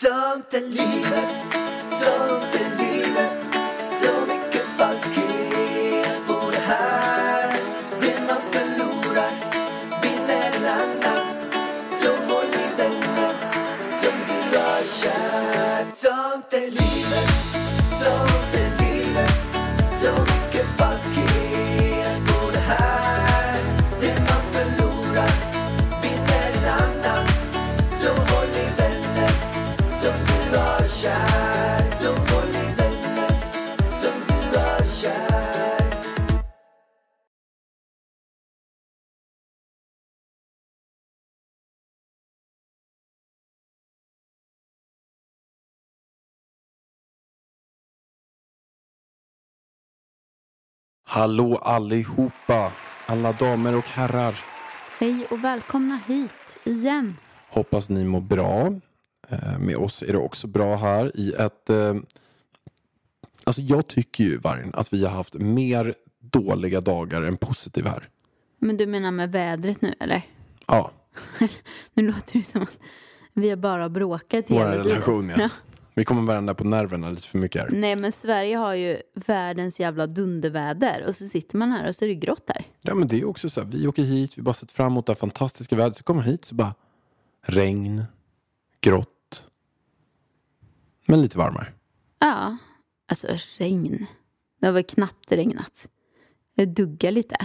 Sånt är livet, Hallå allihopa, alla damer och herrar. Hej och välkomna hit igen. Hoppas ni mår bra. Eh, Med oss är det också bra här i ett... eh, Alltså jag tycker ju, Vargen, att vi har haft mer dåliga dagar än positiva här. Men du menar med vädret nu eller? Ja, Nu låter det som att vi har bara bråkat hela tiden. relation ja. Vi kommer varandra på nerverna lite för mycket här. Nej men Sverige har ju världens jävla dunderväder och så sitter man här och så är det grått här. Ja men det är också så här, vi åker hit, vi bara sett fram emot det här fantastiska vädret. Så kommer hit så bara regn, grått. Men lite varmare. Ja, alltså regn. Det har väl knappt regnat. Det duggar lite.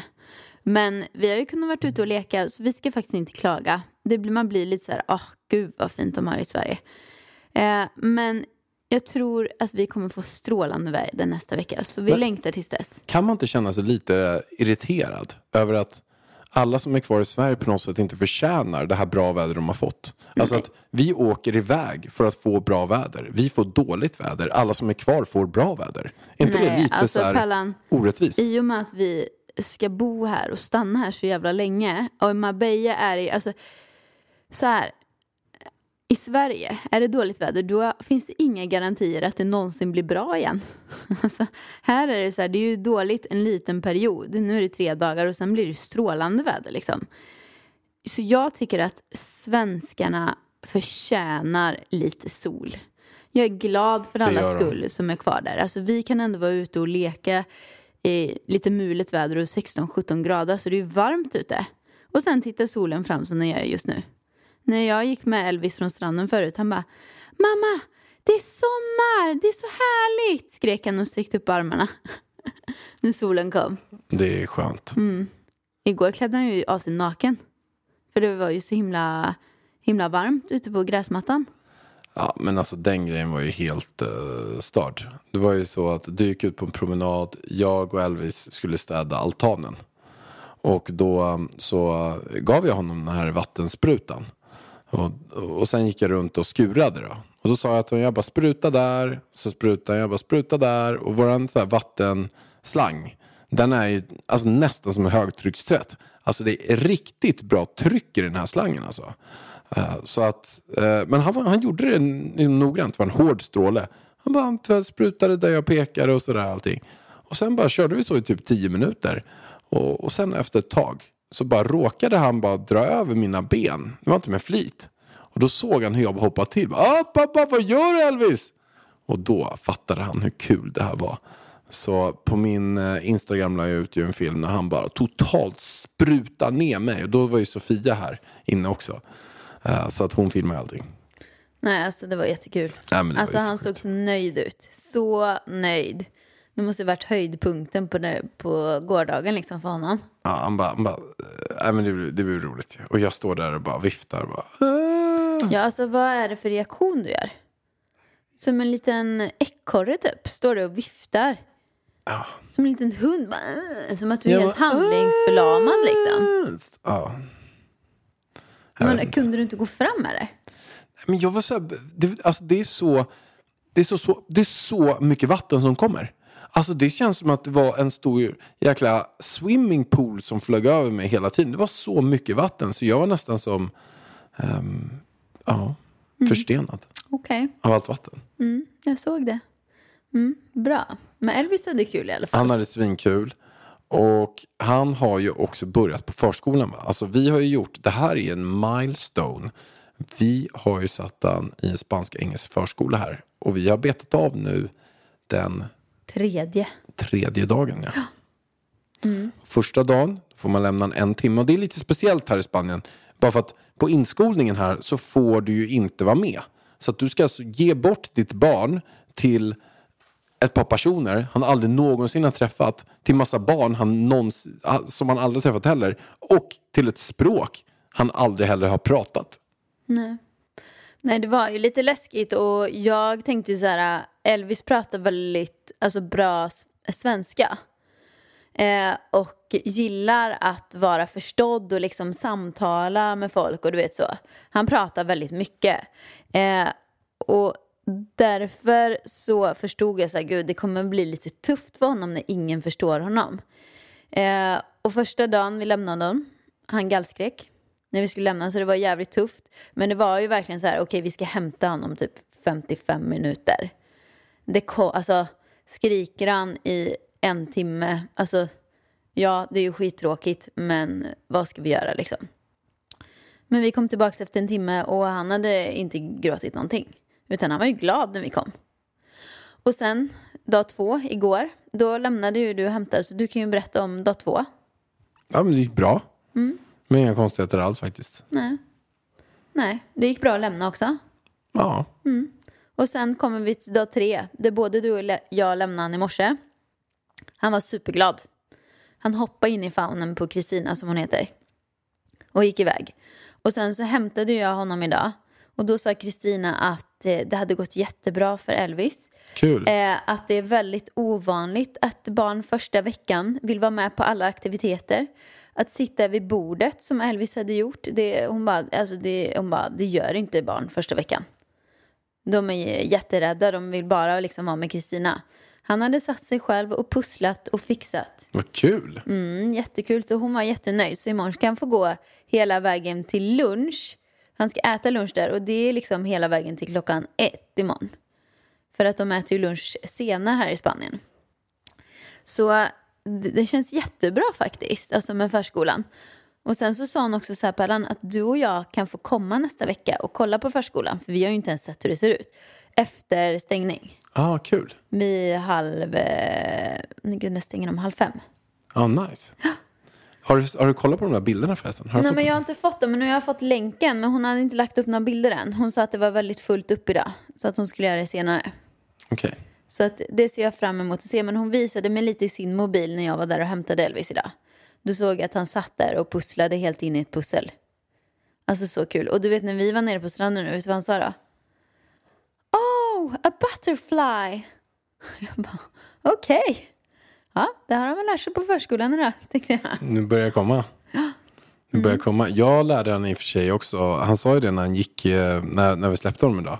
Men vi har ju kunnat varit ute och leka så vi ska faktiskt inte klaga. Det blir, man blir lite så här, åh gud vad fint de har i Sverige. Eh, men jag tror att vi kommer få strålande väder nästa vecka så vi Men- längtar tills dess. Kan man inte känna sig lite irriterad över att alla som är kvar i Sverige på något sätt inte förtjänar det här bra väder de har fått? Alltså att vi åker iväg för att få bra väder. Vi får dåligt väder. Alla som är kvar får bra väder. Är inte det Nej, lite alltså, så här Pallan, orättvist? I och med att vi ska bo här och stanna här så jävla länge och Marbella är det alltså så här i Sverige, är det dåligt väder då finns det inga garantier att det någonsin blir bra igen. Alltså, här är det så här, det är ju dåligt en liten period. Nu är det tre dagar och sen blir det strålande väder liksom. Så jag tycker att svenskarna förtjänar lite sol. Jag är glad för alla skull som är kvar där. Alltså vi kan ändå vara ute och leka i lite mulet väder och 16-17 grader så det är varmt ute. Och sen tittar solen fram som den gör just nu. När jag gick med Elvis från stranden förut, han bara Mamma, det är sommar, det är så härligt! Skrek han och sträckte upp armarna. När solen kom. Det är skönt. Mm. Igår klädde han ju av sig naken. För det var ju så himla, himla varmt ute på gräsmattan. Ja, men alltså den grejen var ju helt uh, störd. Det var ju så att du gick ut på en promenad, jag och Elvis skulle städa altanen. Och då så gav jag honom den här vattensprutan. Och, och sen gick jag runt och skurade då. Och då sa jag att jag bara spruta där, så sprutar jag bara spruta där. Och våran så här vattenslang, den är ju alltså nästan som en högtryckstvätt. Alltså det är riktigt bra tryck i den här slangen alltså. Uh, Så att, uh, men han, han gjorde det noggrant, det var en hård stråle. Han bara han sprutade där jag pekade och sådär allting. Och sen bara körde vi så i typ tio minuter. Och, och sen efter ett tag så bara råkade han bara dra över mina ben. Det var inte med flit. Och då såg han hur jag hoppade till. "Ah, pappa, vad gör du Elvis? Och då fattade han hur kul det här var. Så på min eh, Instagram la jag ut en film när han bara totalt sprutar ner mig. Och då var ju Sofia här inne också. Eh, Så att hon filmade allting. Nej, alltså det var jättekul. Nej, det var alltså så han sjukt. såg så nöjd ut. Så nöjd. Det måste ha varit höjdpunkten på, det, på gårdagen liksom för honom. Ja, han bara, han bara nej, men det, blir- det blir roligt. Och jag står där och bara viftar. Bara, "Ah." Ja, alltså vad är det för reaktion du gör? Som en liten ekorre typ. Står du och viftar. Ja. Som en liten hund. Bara, "Åh", som att du är Jag helt bara, handlingsförlamad liksom. Ja. Men, inte. kunde du inte gå fram eller? Men jag var så här, det, alltså det är så, det är så, så, det är så mycket vatten som kommer. Alltså det känns som att det var en stor jäkla swimmingpool som flög över mig hela tiden. Det var så mycket vatten så jag var nästan som, ehm, ja, förstenad Okej, av allt vatten. jag såg det. Mm, bra. Men Elvis hade kul i alla fall. Han hade svinkul. Och han har ju också börjat på förskolan. Va? Alltså vi har ju gjort, det här är en milestone Vi har ju satt han i en spansk-engelsk förskola här. Och vi har betat av nu den Tredje. tredje dagen. Ja. Första dagen får man lämna en, en timme. Och det är lite speciellt här i Spanien. Bara för att på inskolningen här så får du ju inte vara med. Så att du ska alltså ge bort ditt barn till ett par personer han aldrig någonsin har träffat. Till massa barn han någons, som han aldrig träffat heller. Och till ett språk han aldrig heller har pratat. Nej. Nej, det var ju lite läskigt och jag tänkte ju så här, Elvis pratar väldigt alltså, bra svenska. Eh, och gillar att vara förstådd och liksom samtala med folk och du vet så. Han pratar väldigt mycket. Eh, och därför så förstod jag så här, gud det kommer bli lite tufft för honom när ingen förstår honom. Eh, och första dagen vi lämnade honom, han gallskrek när vi skulle lämna så det var jävligt tufft. Men det var ju verkligen så här, okej vi ska hämta honom om typ 55 minuter. Det kom, alltså skriker han i en timme, alltså ja det är ju skittråkigt men vad ska vi göra liksom. Men vi kom tillbaka efter en timme och han hade inte gråtit någonting. Utan han var ju glad när vi kom. Och sen dag två igår, då lämnade ju du och hämtade så du kan ju berätta om dag två. Ja, men det gick bra. Men inga konstigheter alls faktiskt. Nej. Nej, det gick bra att lämna också. Ja, Och sen kommer vi till dag tre, där både du och jag lämnade han i morse. Han var superglad. Han hoppade in i famnen på Kristina som hon heter. Och gick iväg. Och sen så hämtade jag honom idag. Och då sa Kristina att eh, det hade gått jättebra för Elvis. kul. Eh, att det är väldigt ovanligt att barn första veckan vill vara med på alla aktiviteter. Att sitta vid bordet som Elvis hade gjort, det, hon, bara, alltså det, hon bara, det gör inte barn första veckan. De är jätterädda, de vill bara liksom vara med Kristina. Han hade satt sig själv och pusslat och fixat. Vad kul. Mm, jättekul, så hon var jättenöjd. Så imorgon ska han få gå hela vägen till lunch. Han ska äta lunch där och det är liksom hela vägen till klockan ett imorgon. För att de äter ju lunch senare här i Spanien. Så det, känns jättebra faktiskt, alltså med förskolan. Och sen så sa hon också så här Pallan, att du och jag kan få komma nästa vecka och kolla på förskolan. För vi har ju inte ens sett hur det ser ut. Efter stängning. Ja, ah, kul. Vid halv... Eh, gud, när stänger de? Halv fem. Ja, nice. Har du, har du kollat på de där bilderna förresten? Har Nej men jag har inte fått dem, men nu har jag fått länken. Men hon hade inte lagt upp några bilder än. Hon sa att det var väldigt fullt upp idag. Så att hon skulle göra det senare. Okej. Så att det ser jag fram emot att se. Men hon visade mig lite i sin mobil när jag var där och hämtade Elvis idag. Du såg att han satt där och pusslade helt in i ett pussel. Alltså så kul. Och du vet när vi var nere på stranden nu, vet du vad han sa då? Oh, a butterfly. Jag bara, okej. Ja, det har han väl lärt sig på förskolan idag, tänkte jag. Nu börjar jag komma. Nu börjar jag komma. Jag lärde han i och för sig också. Han sa ju det när han gick, eh, när, när vi släppte honom idag.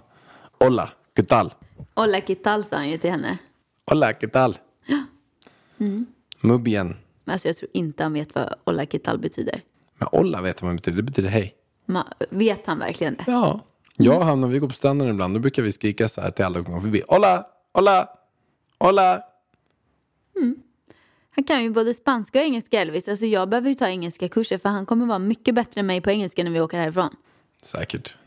Hola, ¿qué tal? Hola, ¿qué tal? sa han ju till henne. Hola, ¿qué tal? Muy bien. Men alltså jag tror inte han vet vad Hola, ¿qué tal betyder. Men hola vet jag vad det betyder. Det betyder hej. Ma, vet han verkligen det? Ja. Jag och han när vi går på stranden ibland, då brukar vi skrika så här till alla som går förbi. Hola, hola, hola. Han kan ju både spanska och engelska Elvis. Alltså jag behöver ju ta engelska kurser för han kommer vara mycket bättre än mig på engelska när vi åker härifrån. Säkert.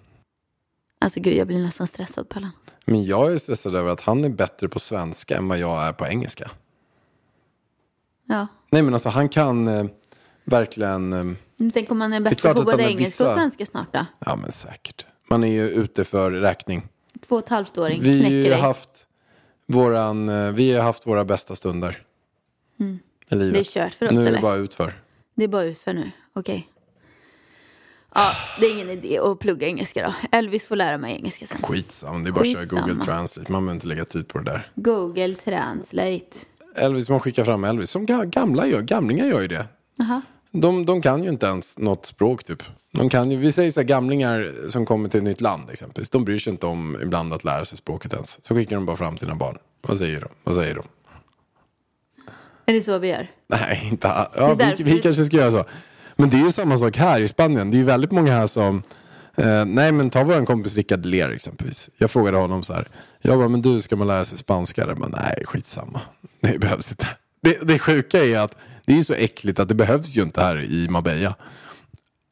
Alltså gud, jag blir nästan stressad Pallan. Men jag är stressad över att han är bättre på svenska än vad jag är på engelska. Ja. Nej men alltså han kan eh, verkligen, eh, Men Tänk om man är bättre på både engelska och vissa- svenska snart då? ja men säkert. Man är ju ute för räkning. Två och ett halvt åring Vi har knäcker dig. haft, våran, eh, vi har haft våra bästa stunder. I livet. Mm. Det är kört för oss, Nu är det eller? bara utför. Det är bara ut för nu, okej. Ja, det är ingen idé att plugga engelska då. Elvis får lära mig engelska sen. Skitsamma, det är bara att köra. Google Translate. Man behöver inte lägga tid på det där. Google Translate. Elvis, man skickar fram Elvis. Som ga- gamla gör, gamlingar gör ju det. Jaha. De, de kan ju inte ens något språk typ. De kan ju, vi säger så här, gamlingar som kommer till ett nytt land exempelvis. De bryr sig inte om ibland att lära sig språket ens. Så skickar de bara fram sina barn. Vad säger de? Vad säger de? Är det så vi gör? Nej, inte all- ja, vi, vi vi- kanske ska göra så. Men det är ju samma sak här i Spanien. Det är ju väldigt många här som... Eh, nej, men ta vår kompis Rickard Ler exempelvis. Jag frågade honom så här. Jag bara, men du, ska man lära sig spanska? Jag bara, nej, skitsamma. Det behövs inte. Det, det sjuka är att det är ju så äckligt att det behövs ju inte här i Marbella.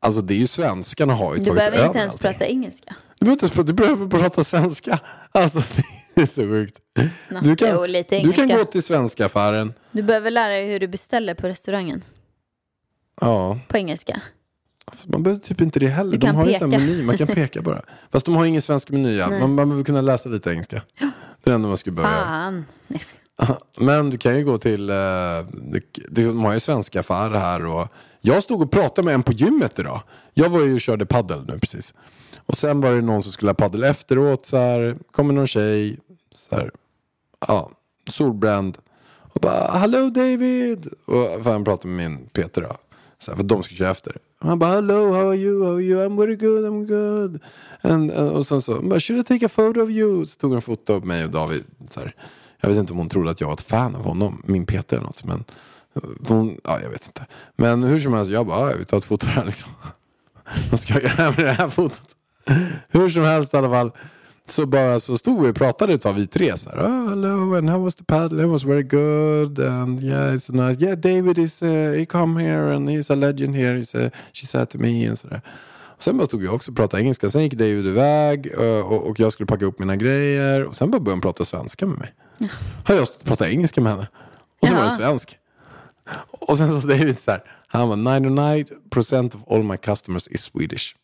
Alltså det är ju svenskarna har ju Du tagit behöver över inte ens allting. prata engelska. Du behöver inte du behöver prata svenska. Alltså det är så sjukt. Du kan, Jo, du kan gå till svenska affären. Du behöver lära dig hur du beställer på restaurangen. Ja, På engelska. man behöver typ inte det heller. Du De har ju peka. meny, man kan peka bara. Fast de har ingen svensk meny. Ja. Nej. Man, man behöver kunna läsa lite engelska. Det är det enda man skulle behöva göra. Fan. Nej, skojar. Men du kan ju gå till, eh, de har ju svenska affärer här och jag stod och pratade med en på gymmet idag. Jag var ju och körde paddel nu precis. Och sen var det någon som skulle ha paddel efteråt så här, kommer någon tjej, så här, ja, solbränd. Och bara, hallå David! Och han pratade med min Peter då. Så här, för de ska köra efter. Och han bara, hello, how are you? How are you? I'm very good, I'm good. And, and, och sen så, bara, should I take a photo of you? Så tog han en foto av mig och David. Så här. Jag vet inte om hon trodde att jag var ett fan av honom, min Peter eller något. Men eh, hon, ja, jag vet inte. Men hur som helst, jag bara, ja, jag vill ta ett foto här liksom. Vad ska jag göra med det här fotot? Hur som helst i alla fall. Så bara så stod vi och pratade ett tag vi tre så här. Oh, hello and how was the paddle? It was very good and yeah it's nice. Yeah David is uh, he come here and he's a legend here. He's a, she said to me and sådär. Sen bara stod jag också och pratade engelska. Sen gick David iväg uh, och, och jag skulle packa upp mina grejer. Och sen bara började han prata svenska med mig. Har jag stått och pratat engelska med henne. Och så var Ja. det svensk. Och sen sa David så här. Han var 99% of all my customers is Swedish.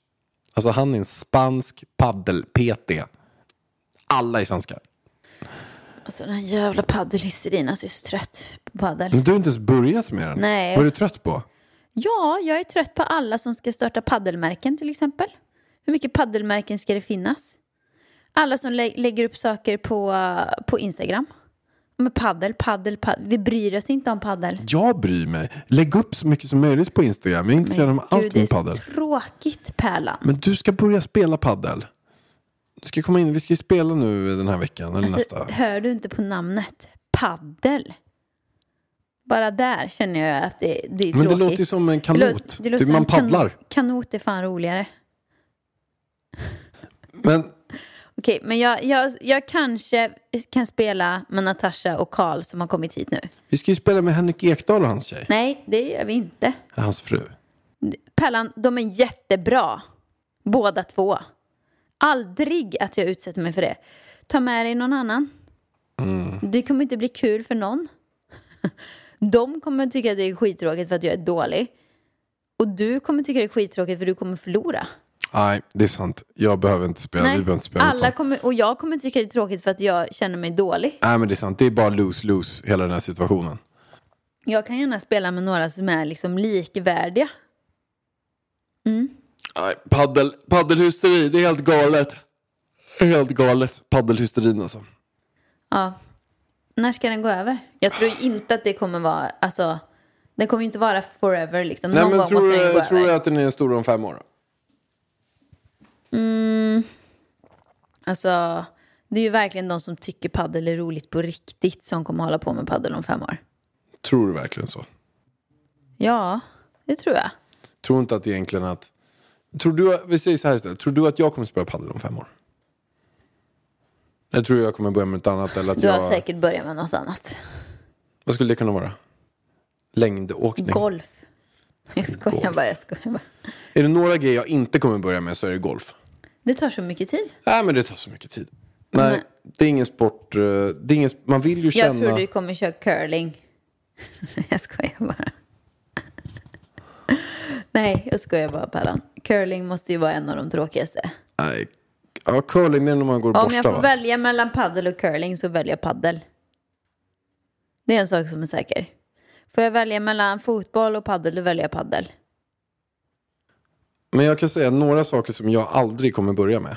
Alltså han är en spansk paddel-PT. Alla är svenskar. Alltså den här jävla paddelhysterin. Alltså jag är så trött på paddel. Men du har inte ens börjat med den. Nej. Vad är du trött på? Ja, jag är trött på alla som ska starta paddelmärken till exempel. Hur mycket paddelmärken ska det finnas? Alla som lä- lägger upp saker på, på Instagram. Med paddel, paddel, paddel. Vi bryr oss inte om paddel. Jag bryr mig. Lägg upp så mycket som möjligt på Instagram. Jag är intresserad av allt Gud, det är med så paddel. tråkigt Pärlan. Men du ska börja spela paddel. Du ska komma in. Vi ska ju spela nu den här veckan eller Alltså, nästa. hör du inte på namnet? Paddel. Bara där känner jag att det, det är Men det tråkigt. låter ju som en Det kanot. låter- det låter Typ som man kan- paddlar. Kanot är fan roligare. Men Okej, men jag, jag, jag kanske kan spela med Natasha och Karl som har kommit hit nu. vi ska ju spela med Henrik Ekdahl och hans tjej. Nej, det gör vi inte. Eller hans fru. Pärlan, de är jättebra. Båda två. Aldrig att jag utsätter mig för det. Ta med dig någon annan. Det kommer inte bli kul för någon. De kommer tycka att det är skittråkigt för att jag är dålig. Och du kommer tycka det är skittråkigt för du kommer förlora. Nej, det är sant. Jag behöver inte spela. Vi behöver inte spela alla kommer, och jag kommer tycka det är tråkigt för att jag känner mig dålig. Nej, men det är sant. Det är bara lose-lose, hela den här situationen. Jag kan gärna spela med några som är liksom likvärdiga. Nej, paddel, paddelhysteri, det är helt galet. Helt galet. Paddelhysterin alltså. Ja. När ska den gå över? Jag tror inte att det kommer vara, alltså, den kommer ju inte vara forever liksom. Nej, Någon men gång tror, måste den gå du, tror över. du att den är stor om fem år? Alltså, det är ju verkligen de som tycker paddel är roligt på riktigt som kommer hålla på med paddel om fem år. Tror du verkligen så? Ja, det tror jag. Tror inte att egentligen att... Tror du, vi säger så här istället. Tror du att jag kommer spela padel om fem år? Jag tror jag kommer börja med något annat. Eller att Du jag, har säkert börjat med något annat. Vad skulle det kunna vara? Längdåkning. Golf. Jag skojar Golf. bara, jag skojar bara. Är det några grejer jag inte kommer börja med så är det golf. Det tar så mycket tid. Nej, men det tar så mycket tid. Nej, Nej. det är ingen sport. eh, Det är ingen, man vill ju Jag känna... tror du kommer köra curling. jag skojar bara. Nej, jag skojar bara Pallan. Curling måste ju vara en av de tråkigaste. Nej. Ja, curling det är när man går och Om borstar jag får va? välja mellan paddel och curling så väljer jag paddel. Det är en sak som är säker. Får jag välja mellan fotboll och paddel, då väljer jag paddel. Men jag kan säga några saker som jag aldrig kommer börja med.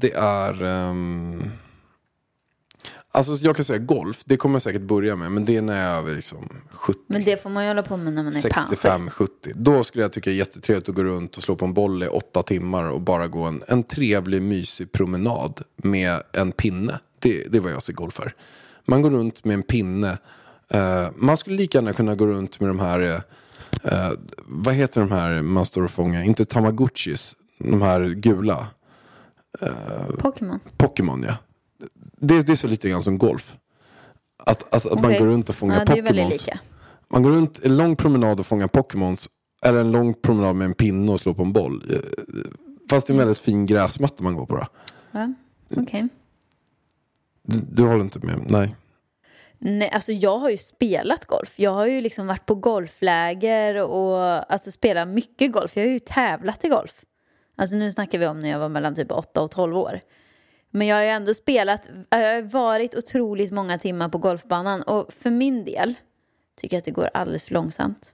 det är... ehm, Alltså jag kan säga golf, det kommer jag säkert börja med. Men det är när jag är över liksom 70. Men det får man ju hålla på med när man är 65, panschis. 70. Då skulle jag tycka det är jättetrevligt att gå runt och slå på en boll i åtta timmar och bara gå en, en trevlig, mysig promenad med en pinne. Det, det är vad jag ser golf för. Man går runt med en pinne. Eh, man skulle lika gärna kunna gå runt med de här, eh, eh, vad heter de här man står och fångar? Inte tamagotchis, de här gula. Pokémon. Pokémon ja. Det, det är så lite grann som golf. Att, att, att man Okej. går runt och fångar Ja, Pokémons. Man går runt en lång promenad och fångar Pokémons. Eller en lång promenad med en pinne och slår på en boll. Eh, Fast det är en väldigt fin gräsmatta man går på då. Ja, okej. Du, du håller inte med? Nej. Nej, alltså jag har ju spelat golf. Jag har ju liksom varit på golfläger och alltså spelat mycket golf. Jag har ju tävlat i golf. Alltså nu snackar vi om när jag var mellan typ 8 och 12 år. Men jag har ju ändå spelat, jag har varit otroligt många timmar på golfbanan och för min del tycker jag att det går alldeles för långsamt.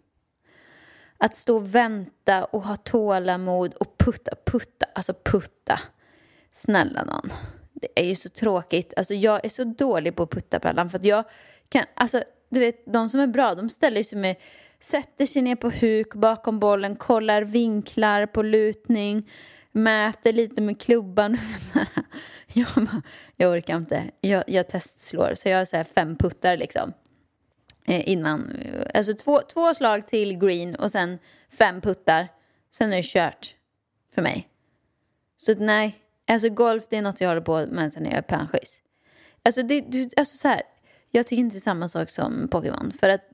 Att stå och vänta och ha tålamod och putta, putta, alltså putta. Snälla någon. Det är ju så tråkigt. Alltså jag är så dålig på att putta Pellan för att jag kan, alltså du vet de som är bra de ställer sig med, sätter sig ner på huk bakom bollen, kollar vinklar på lutning, mäter lite med klubban. Jag, bara, jag orkar inte. Jag, jag testslår så jag har så här fem puttar liksom. Eh, innan, alltså två, två slag till green och sen fem puttar. Sen är det kört för mig. Så att nej, alltså golf det är något jag håller på med sen jag är panschis. Alltså, det, du, alltså så här, jag tycker inte det är samma sak som Pokémon. För att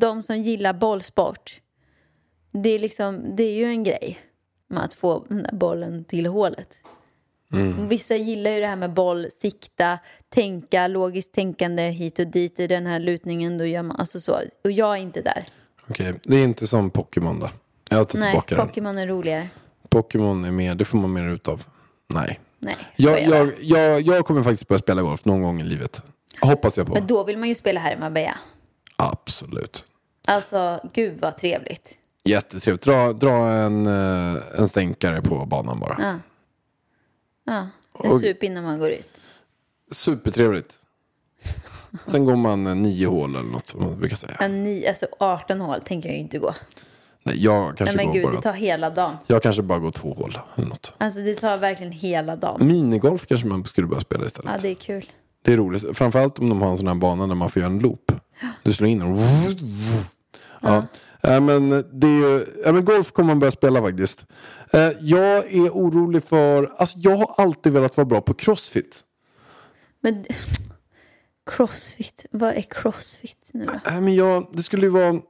de som gillar bollsport, det är, liksom, det är ju en grej med att få den där bollen till hålet. Vissa gillar ju det här med boll, sikta, tänka, logiskt tänkande hit och dit i den här lutningen. Då gör man alltså så. Och jag är inte där. Okej, det är inte som Pokémon då. Jag tar Nej, tillbaka den. Pokémon är roligare. Pokémon är mer, det får man mer ut av. Nej. Nej, Jag, jag, jag, jag kommer faktiskt börja spela golf någon gång i livet. Hoppas jag på. Men då vill man ju spela här i Marbella. Absolut. Alltså, gud vad trevligt. Jättetrevligt. Dra, dra en, eh, en stänkare på banan bara. Ja. Ja, en sup innan man går ut. Supertrevligt. Sen går man eh, nio hål eller något man brukar säga. En ni, alltså 18 hål tänker jag ju inte gå. Nej, jag Nej kanske men går gud, bara... det tar hela dagen. Jag kanske bara går två hål eller något. Alltså det tar verkligen hela dagen. Minigolf kanske man skulle börja spela istället. Ja, det är kul. Det är roligt. Framförallt om de har en sån här bana där man får göra en loop. Du slår in och... Ja. Ja, men det är ju, ja, men golf kommer man börja spela faktiskt. Eh, Jag är orolig för... Alltså jag har alltid velat vara bra på crossfit. Men crossfit, vad är crossfit nu då? Nej, men jag, det skulle ju vara...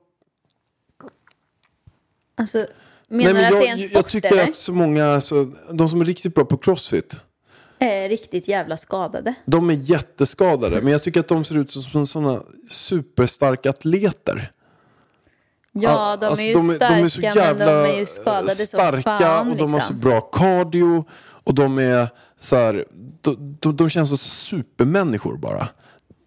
Alltså, menar Nej, men du att jag, det är en jag sport tycker eller? att så många, alltså, de som är riktigt bra på crossfit, Är riktigt jävla skadade. de är jätteskadade. Men jag tycker att de ser ut som sådana superstarka atleter. Ja, de Alltså, är ju de, starka de är så jävla men de är ju skadade starka så fan och de har så liksom. bra cardio. Och de är så här, de, de, de känns som supermänniskor bara.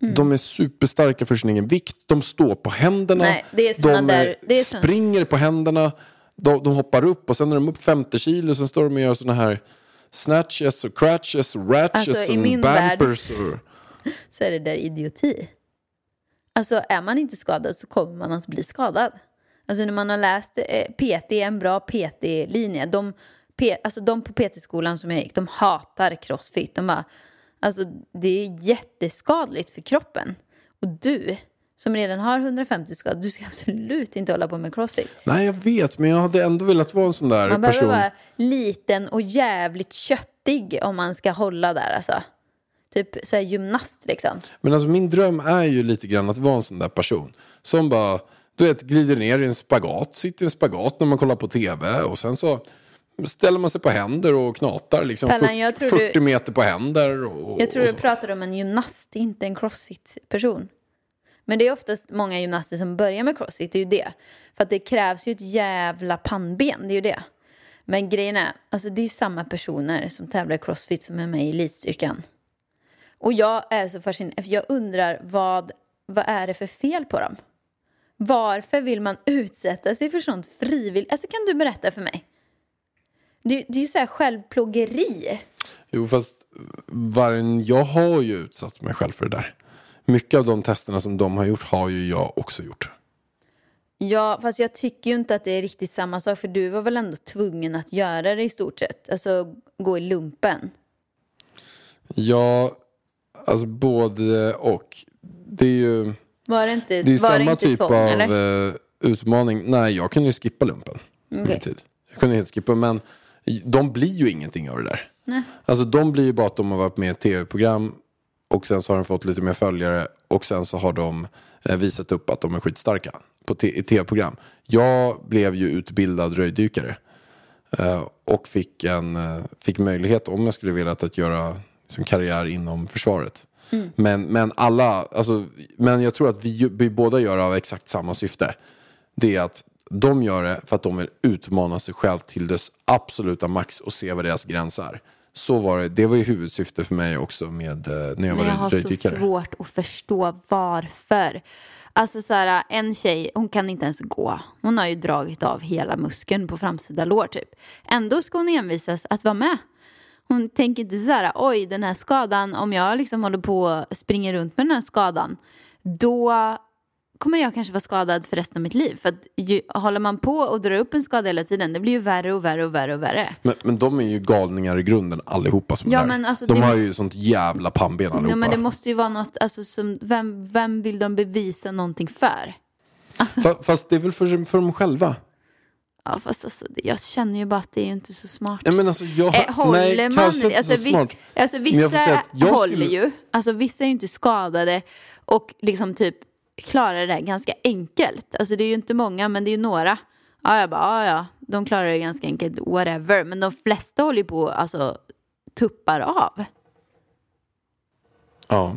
Mm. De är superstarka för sin egen vikt. De står på händerna. Nej, är de där- är såna- springer på händerna. De, de hoppar upp och sen är de upp 50 kilo. Sen står de och gör såna här snatches och cratches och ratches Alltså, och värld- bampers. Och, Så är det där idioti. Alltså är man inte skadad så kommer man att bli skadad. Alltså när man har läst eh, PT, en bra PT-linje. De, alltså de på PT-skolan som jag gick, de hatar crossfit. De bara, alltså det är jätteskadligt för kroppen. Och du, som redan har 150 skador, du ska absolut inte hålla på med crossfit. nej, jag vet, men jag hade ändå velat vara en sån där Man behöver person. vara liten och jävligt köttig om man ska hålla där alltså. Typ så här gymnast liksom. Men alltså min dröm är ju lite grann att vara en sån där person. Som bara, du vet, glider ner i en spagat, sitter i en spagat när man kollar på tv och sen så ställer man sig på händer och knatar liksom Pallan, fyrt- jag tror 40 du- meter på händer. Och, Jag tror och du pratar om en gymnast, inte en crossfit-person. Men det är oftast många gymnaster som börjar med crossfit, det är ju det. För att det krävs ju ett jävla pannben, det är ju det. Men grejen är, alltså det är ju samma personer som tävlar i crossfit som är med i elitstyrkan. Och jag är så fascinerad, för jag undrar vad, vad är det för fel på dem? Varför vill man utsätta sig för sånt frivilligt? Alltså kan du berätta för mig? Det, det är ju så här självplågeri. Jo, fast vargen, jag har ju utsatt mig själv för det där. Mycket av de testerna som de har gjort har ju jag också gjort. Ja, fast jag tycker ju inte att det är riktigt samma sak. För du var väl ändå tvungen att göra det i stort sett. Alltså gå i lumpen. Ja, alltså både och. Det är ju Var det inte, det är samma det inte typ tvång, av eller? eh, utmaning. Nej, jag kunde ju skippa lumpen. Okej. tid. Jag kunde helt skippa, men de blir ju ingenting av det där. Nej. Alltså de blir ju bara att de har varit med i ett tv-program och sen så har de fått lite mer följare och sen så har de eh, visat upp att de är skitstarka på tv-program. Jag blev ju utbildad röjdykare eh, och fick, en, eh, fick möjlighet om jag skulle vilja att göra liksom, karriär inom försvaret. Men, men alla, alltså, men jag tror att vi, vi båda gör av exakt samma syfte. Det är att de gör det för att de vill utmana sig själv till dess absoluta max och se vad deras gräns är. Så var det, det var ju huvudsyfte för mig också med eh, när jag var Men jag har så svårt att förstå varför. Alltså så här, en tjej, hon kan inte ens gå. Hon har ju dragit av hela muskeln på framsida lår typ. Ändå ska hon envisas att vara med. Hon tänker inte så här, oj den här skadan, om jag liksom håller på och springer runt med den här skadan, då kommer jag kanske vara skadad för resten av mitt liv. För att ju, håller man på och drar upp en skada hela tiden, det blir ju värre och värre och värre och värre. Men, men de är ju galningar i grunden allihopa som Ja, är men alltså de det- har ju sånt jävla pannben allihopa. Ja, men det måste ju vara något, alltså, som, vem, vem vill de bevisa någonting för? Fa- Fast det är väl för, för dem själva. Ja, fast alltså, jag känner ju bara att det är ju inte så smart. Ja, men alltså, jag, Eh, håller nej, man, kanske inte alltså, så vi- smart. Alltså, jag vissa att jag håller skulle- ju, alltså vissa är ju inte skadade och liksom typ klarar det ganska enkelt. Alltså det är ju inte många, men det är ju några. Ja, jag bara, ja, ja, de klarar det ganska enkelt, whatever. Men de flesta håller ju på, alltså, tuppar av. Ja.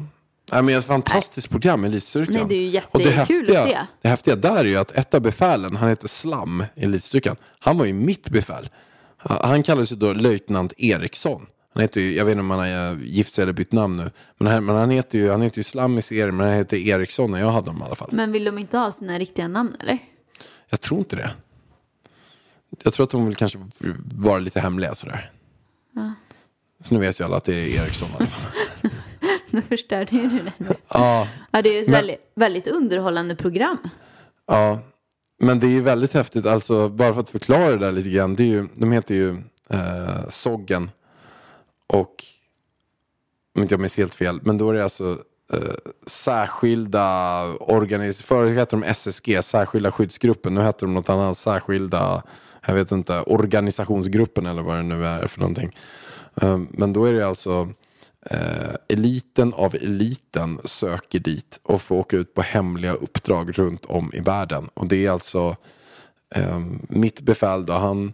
Nej, men ett fantastiskt program, Elitstyrkan. Nej, det är ju Och det jättekul häftiga, att se. Det häftiga där är ju att ett av befälen, han heter Slam i Elitstyrkan. Han var ju mitt befäl. Han kallades ju då löjtnant Eriksson. Han heter ju, jag vet inte om han har eh, gift sig eller bytt namn nu. Men han, men han heter ju, han heter ju Slam i serien, men han heter Eriksson när jag hade honom i alla fall. Men vill de inte ha sina riktiga namn eller? Jag tror inte det. Jag tror att de vill kanske vara lite hemliga sådär. Så nu vet ju alla att det är Eriksson i alla fall. Nu förstörde ju du det. nu. Ja, Ja, det är ju ett Men- väldigt, väldigt underhållande program. Ja, men det är väldigt häftigt. Alltså, bara för att förklara det där lite grann. Det är ju, de heter ju eh, Soggen. Och, om inte jag minns helt fel, men då är det alltså eh, särskilda organisationer. förut hette de SSG, särskilda skyddsgruppen. Nu heter de något annat, särskilda, jag vet inte, organisationsgruppen eller vad det nu är för någonting. Eh, men då är det alltså eh, eliten av eliten söker dit och får åka ut på hemliga uppdrag runt om i världen. Och det är alltså eh, mitt befäl då, han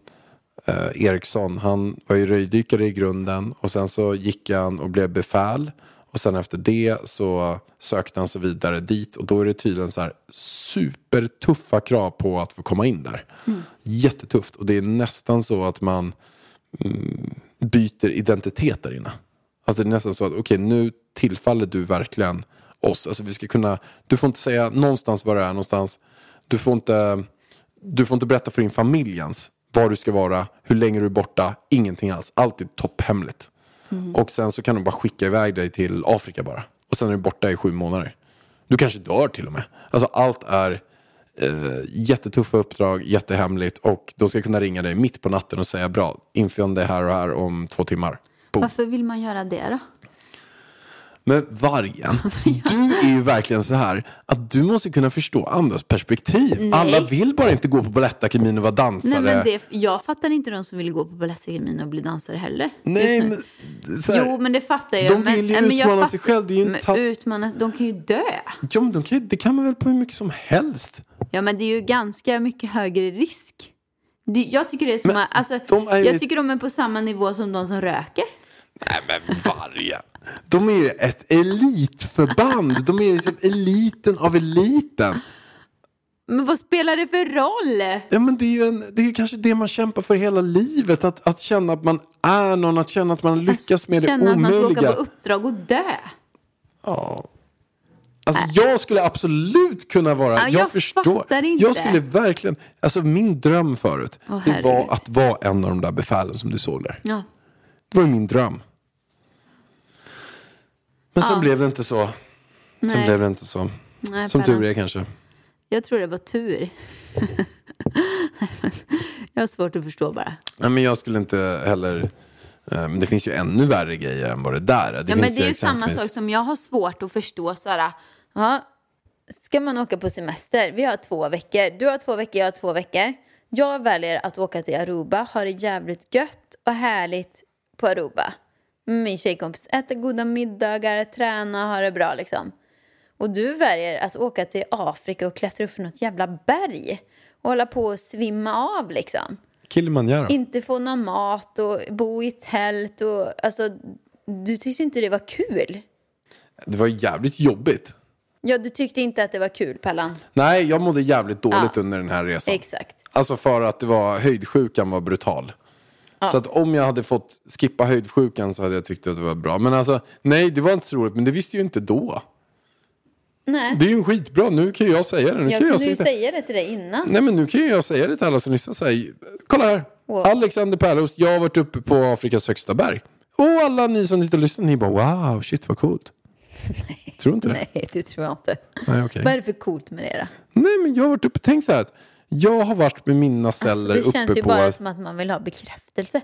eh, Eriksson, han var ju röjdykare i grunden och sen så gick han och blev befäl och sen efter det så sökte han sig vidare dit och då är det tydligen så här supertuffa krav på att få komma in där. Jättetufft och det är nästan så att man mm, byter identitet där inne. Alltså det är nästan så att okej nu tillfaller du verkligen oss. Alltså vi ska kunna, du får inte säga någonstans var du är någonstans. Du får inte, du får inte berätta för din familj ens var du ska vara, hur länge du är borta, ingenting alls. Allt är topphemligt. Och sen så kan de bara skicka iväg dig till Afrika bara. Och sen är du borta i sju månader. Du kanske dör till och med. Alltså allt är eh, jättetuffa uppdrag, jättehemligt och de ska kunna ringa dig mitt på natten och säga bra, infinn dig här och här om två timmar. Boom. Varför vill man göra det då? Men vargen, du är ju verkligen så här att du måste kunna förstå andras perspektiv. Nej. Alla vill bara inte gå på Balettakademin och vara dansare. Nej, men det, jag fattar inte de som vill gå på Balettakademin och bli dansare heller. Nej, men, så här, Jo, men det fattar jag. de men, vill ju men utmana fattar- sig själv, det är ju en men ta- utmana, de kan ju dö. Ja, men de kan, ju- det kan man väl på hur mycket som helst. Ja, men det är ju ganska mycket högre risk. Det, jag tycker det är som Men att, alltså, de är jag tycker de är på samma nivå som de som röker. Nej men vargen. De är ju ett elitförband. De är ju som eliten av eliten. Men vad spelar det för roll? Ja, men det är ju en, det är kanske det man kämpar för hela livet. Att, att känna att man är någon, att känna att man lyckas med det Känna att man ska åka omöjliga. på uppdrag och dö. Ja. Alltså, jag skulle absolut kunna vara, Ja, jag, jag förstår. inte. Jag skulle verkligen, alltså min dröm förut, Åh, det var att vara en av de där befälen som du såg där. Ja. Det var min dröm. Men sen Ja. blev det inte så. Sen Nej. blev det inte så. Nej, Som tur är kanske. Jag tror det var tur. jag har svårt att förstå bara. Nej, men jag skulle inte heller... eh, Men det finns ju ännu värre grejer än vad det där är. Det ja, men det är ju samma sak som jag har svårt att förstå. Här, ja, ska man åka på semester? Vi har två veckor. Du har två veckor, jag har två veckor. Jag väljer att åka till Aruba, ha det jävligt gött och härligt på Aruba. Med min tjejkompis, äta goda middagar, träna, ha det bra liksom. Och du väljer att åka till Afrika och klättra upp för något jävla berg. Och hålla på att svimma av liksom. Kilimanjaro. Inte få någon mat och bo i tält och alltså. Du tyckte inte det var kul. Det var jävligt jobbigt. Ja, du tyckte inte att det var kul, Pallan. Nej, jag mådde jävligt dåligt Ja. under den här resan. Exakt. Alltså för att det var, höjdsjukan var brutal. Så att om jag hade fått skippa höjdsjukan så hade jag tyckt att det var bra. Men alltså, nej det var inte så roligt, men det visste jag inte då. Nej, Det är ju skitbra, nu kan ju jag säga det. Nu jag kan kunde jag ju sitta... säga det till dig innan. Nej men nu kan ju jag säga det till alla som lyssnar. Säg, kolla här, Wow. Alexander Pärlos, jag har varit uppe på Afrikas högsta berg. Och alla ni som sitter och lyssnar, ni bara wow, shit vad coolt. Tror du inte det? Nej, det tror jag inte. Nej, okej. Vad är det för coolt med det då? Nej men jag har varit uppe, tänk så här att jag har varit med mina celler Alltså, det känns ju på... bara som att man vill ha bekräftelse.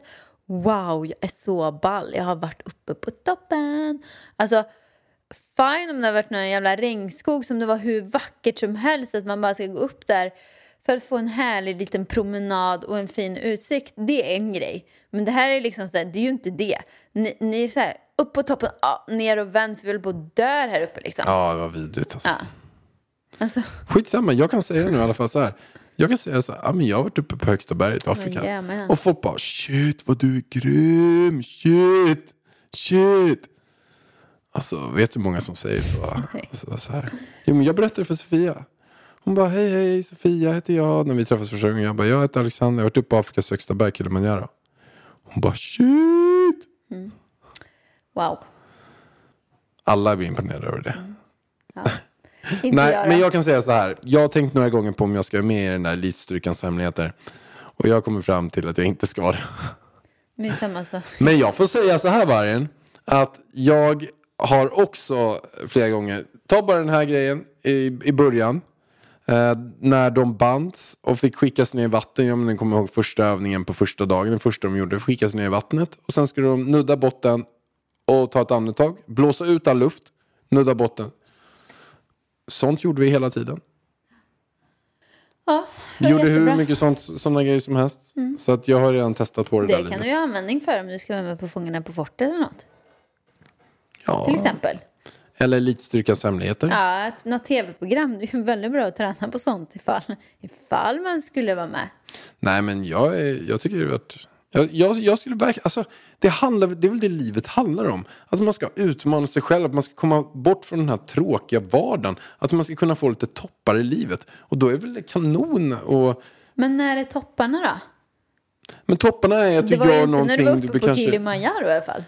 Wow, jag är så ball. Jag har varit uppe på toppen. Alltså, fine om det har varit någon jävla regnskog som det var hur vackert som helst. Att man bara ska gå upp där för att få en härlig liten promenad och en fin utsikt. Det är en grej. Men det här är liksom så här, det är ju inte det. Ni, ni är så här, upp på toppen, ja, ner och vänd för vi håller på att dö här uppe liksom. Ja, det var vidrigt alltså. Ja. Alltså, Skitsamma, jag kan säga nu i alla fall så här. Jag kan säga så här, ja, men jag har varit uppe på högsta berget i Afrika. jajamän. och folk bara, shit vad du är grym, shit, shit. Alltså, vet du hur många som säger så? Alltså, så här. Jo, men jag berättade för Sofia. Hon bara, hej hej, Sofia heter jag. När vi träffades första gången. Jag bara, jag heter Alexander, jag har varit uppe på Afrikas högsta berg, Kilimanjaro. Hon bara, shit. wow. Alla blir imponerade över det. Inte Nej, då. men jag kan säga så här. Jag har tänkt några gånger på om jag ska vara med i den där elitstyrkans hemligheter. Och jag kommer fram till att jag inte ska vara det. Men samma så. Men jag får säga så här Vargen. Att jag har också flera gånger, ta bara den här grejen i, i början. Eh, när de bands och fick skickas ner i vatten. Jag men, kommer ihåg första övningen på första dagen. Den första de gjorde, skickas ner i vattnet. Och sen skulle de nudda botten och ta ett andetag. Blåsa ut all luft, nudda botten. Sånt gjorde vi hela tiden. Ja, det var gjorde hur jättebra. mycket sånt, sådana grejer som helst. Så att jag har redan testat på det, Det där kan livet. du ha användning för om du ska vara med på Fångarna på fortet eller något. ja. Till exempel. Eller elitstyrkans hemligheter. Ja, ett, något tv-program. Det är ju väldigt bra att träna på sånt ifall, ifall man skulle vara med. Nej, men jag, är, jag tycker det har varit... Jag, jag, jag skulle verkligen... Alltså, det, handlar, det är väl det livet handlar om. Att man ska utmana sig själv, att man ska komma bort från den här tråkiga vardagen. Att man ska kunna få lite toppar i livet. Och då är väl det kanon. Och, Men när är topparna då? men topparna är att Det du var ju gör inte när någonting... du var du uppe på kanske, Kilimanjaro i alla fall.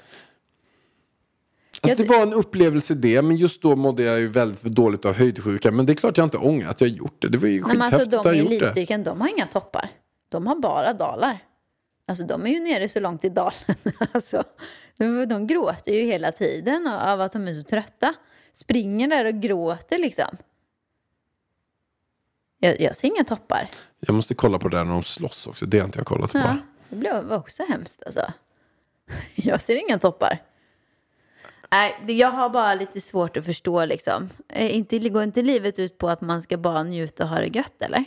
alltså, Jag- det var en upplevelse det, men just då mådde jag ju väldigt dåligt av höjdsjuka. Men det är klart jag inte ångrar att jag gjort det. Det var ju Nej, men alltså, skithäftigt de att i gjort det. elitstyrkan, de har inga toppar. De har bara dalar. Alltså de är ju nere så långt i dalen. Alltså, de, de gråter ju hela tiden av- att de är så trötta. Springer där och gråter liksom. Jag, jag ser inga toppar. Jag måste kolla på det här när de slåss också. Det har inte jag kollat på. Ja, det blev också hemskt alltså. Jag ser inga toppar. Nej, jag har bara lite svårt att förstå liksom. Eh, Inte, går inte livet ut på att man ska bara njuta och ha det gött eller?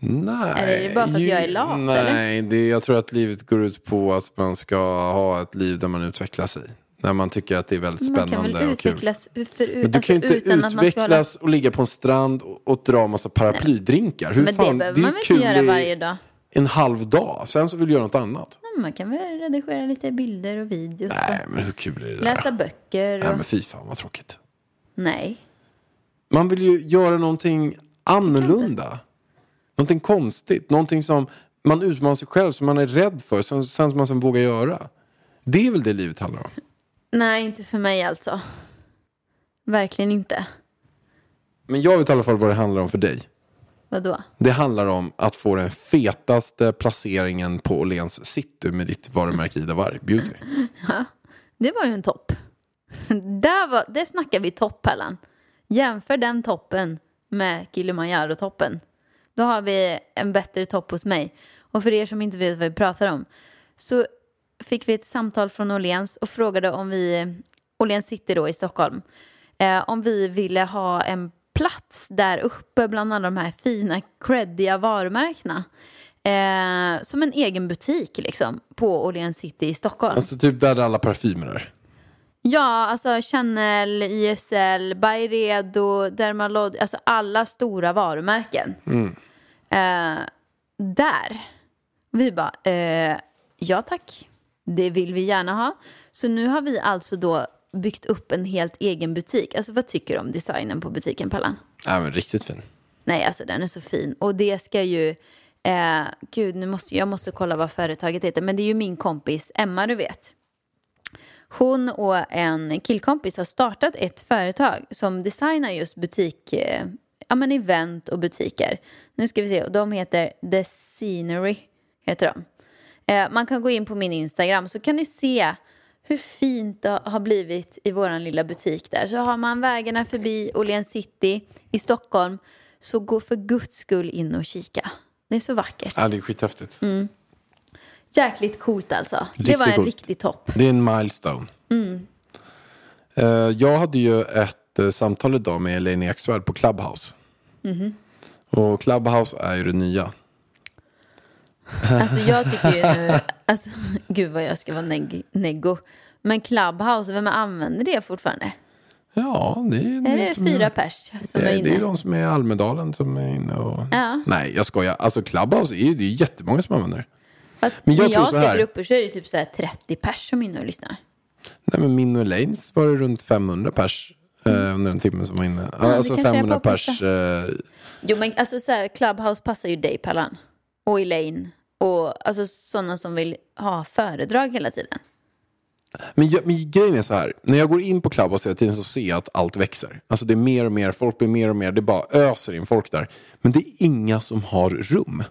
Nej. Är det bara för att jag är lat, Nej, det, jag tror att livet går ut på att man ska ha ett liv där man utvecklar sig. När man tycker att det är väldigt Man kan spännande väl och kul. utvecklas för, Men du alltså, kan ju inte man ska hålla... utvecklas och ligga på en strand och, och dra massa paraplydrinkar. Hur Men fan, det behöver man ju väl inte göra i varje dag? en halv dag. Sen så vill du göra något annat. Nej, Man kan väl redigera lite bilder och videos Nej, men hur kul är det där? läsa böcker och... Nej, men fy fan vad tråkigt. Nej. Man vill ju göra någonting annorlunda. Någonting konstigt. Någonting som man utmanar sig själv, som man är rädd för, sen, sen som man sen vågar göra. Det är väl det livet handlar om. Nej, inte för mig alltså. Verkligen inte. Men jag vet i alla fall vad det handlar om för dig. Vadå? Det handlar om att få den fetaste placeringen på Åhléns city med ditt varumärke Ida Warg Beauty. Det var ju en topp. Där, var, där snackar vi topp, Pallan. Jämför den toppen med Kilimanjaro-toppen. Då har vi en bättre topp hos mig. Och för er som inte vet vad vi pratar om så fick vi ett samtal från Åhléns och frågade om vi, Åhléns sitter då i Stockholm, eh, om vi ville ha en plats där uppe bland alla de här fina creddiga varumärkena. Eh, som en egen butik liksom på Åhléns City i Stockholm. Alltså typ där alla parfymer är. Ja, alltså Chanel, YSL, Byredo, Dermalod, alltså alla stora varumärken. Eh, där. Vi bara, eh, ja tack, det vill vi gärna ha. Så nu har vi alltså då byggt upp en helt egen butik. Alltså vad tycker du om designen på butiken, Pallan? Ja, men riktigt fin. Nej, alltså den är så fin. Och det ska ju... Eh, gud, nu måste, jag måste kolla vad företaget heter. Men det är ju min kompis Emma, du vet. Hon och en killkompis har startat ett företag som designar just butik, eh, ja men event och butiker. Nu ska vi se, och de heter The Scenery, heter de. Eh, man kan gå in på min Instagram så kan ni se hur fint det har blivit i våran lilla butik där. Så har man vägarna förbi Åhléns City i Stockholm så gå för guds skull in och kika. Det är så vackert. Ja, det är skithäftigt. Jäkligt coolt alltså. det Riktigt var en coolt. riktig topp. Det är en milestone. Eh, jag hade ju ett eh, samtal idag med Elaine Eksvärd på Clubhouse. Och Clubhouse är ju det nya. Alltså jag tycker ju nu, alltså, gud vad jag ska vara neg- neggo. Men Clubhouse, vem använder det fortfarande? Ja, det är, Är det fyra är- pers som är det, är- inne? det är de som är i Almedalen som är inne och... Ja. Nej, jag skojar. Alltså Clubhouse är det är ju jättemånga som använder det. Fast Men jag när jag här- grupper så är det typ så här 30 pers som är inne och lyssnar. Nej, men min och Elaines var det runt 500 pers eh, under en timme som var inne. Mm. det alltså kanske är 500 på pers. Eh, Jo men alltså så här, Clubhouse passar ju dig Pallan. Och Elaine. Och alltså sådana som vill ha föredrag hela tiden. Men, jag, men grejen är så här, när jag går in på Clubhouse hela tiden så ser jag att allt växer. Alltså det är mer och mer, folk blir mer och mer, det bara öser in folk där. Men det är inga som har rum.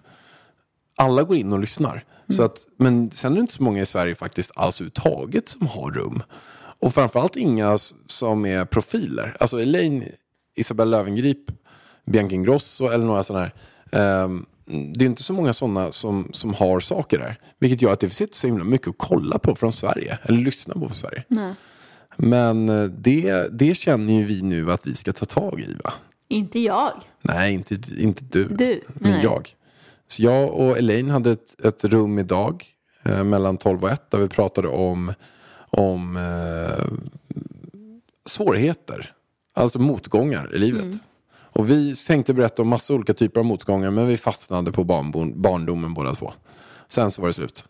Alla går in och lyssnar. Så att, men sen är det inte så många i Sverige faktiskt alls överhuvudtaget som har rum. Och framförallt inga som är profiler. Alltså Elaine, Isabella Löwengrip, Bianca Ingrosso eller några sådana här. Ehm, det är inte så många sådana som, som har saker där. Vilket gör att det finns så himla mycket att kolla på från Sverige. Eller lyssna på från Sverige. Men eh, det, det känner ju vi nu att vi ska ta tag i va? Inte jag. Nej, inte, inte du. Du, Men nej. jag. Så jag och Elaine hade ett, ett rum idag eh, mellan 12 och 1 där vi pratade om, om eh, svårigheter. Alltså motgångar i livet. Mm. Och vi tänkte berätta om massa olika typer av motgångar men vi fastnade på barndomen båda två. Sen så var det slut.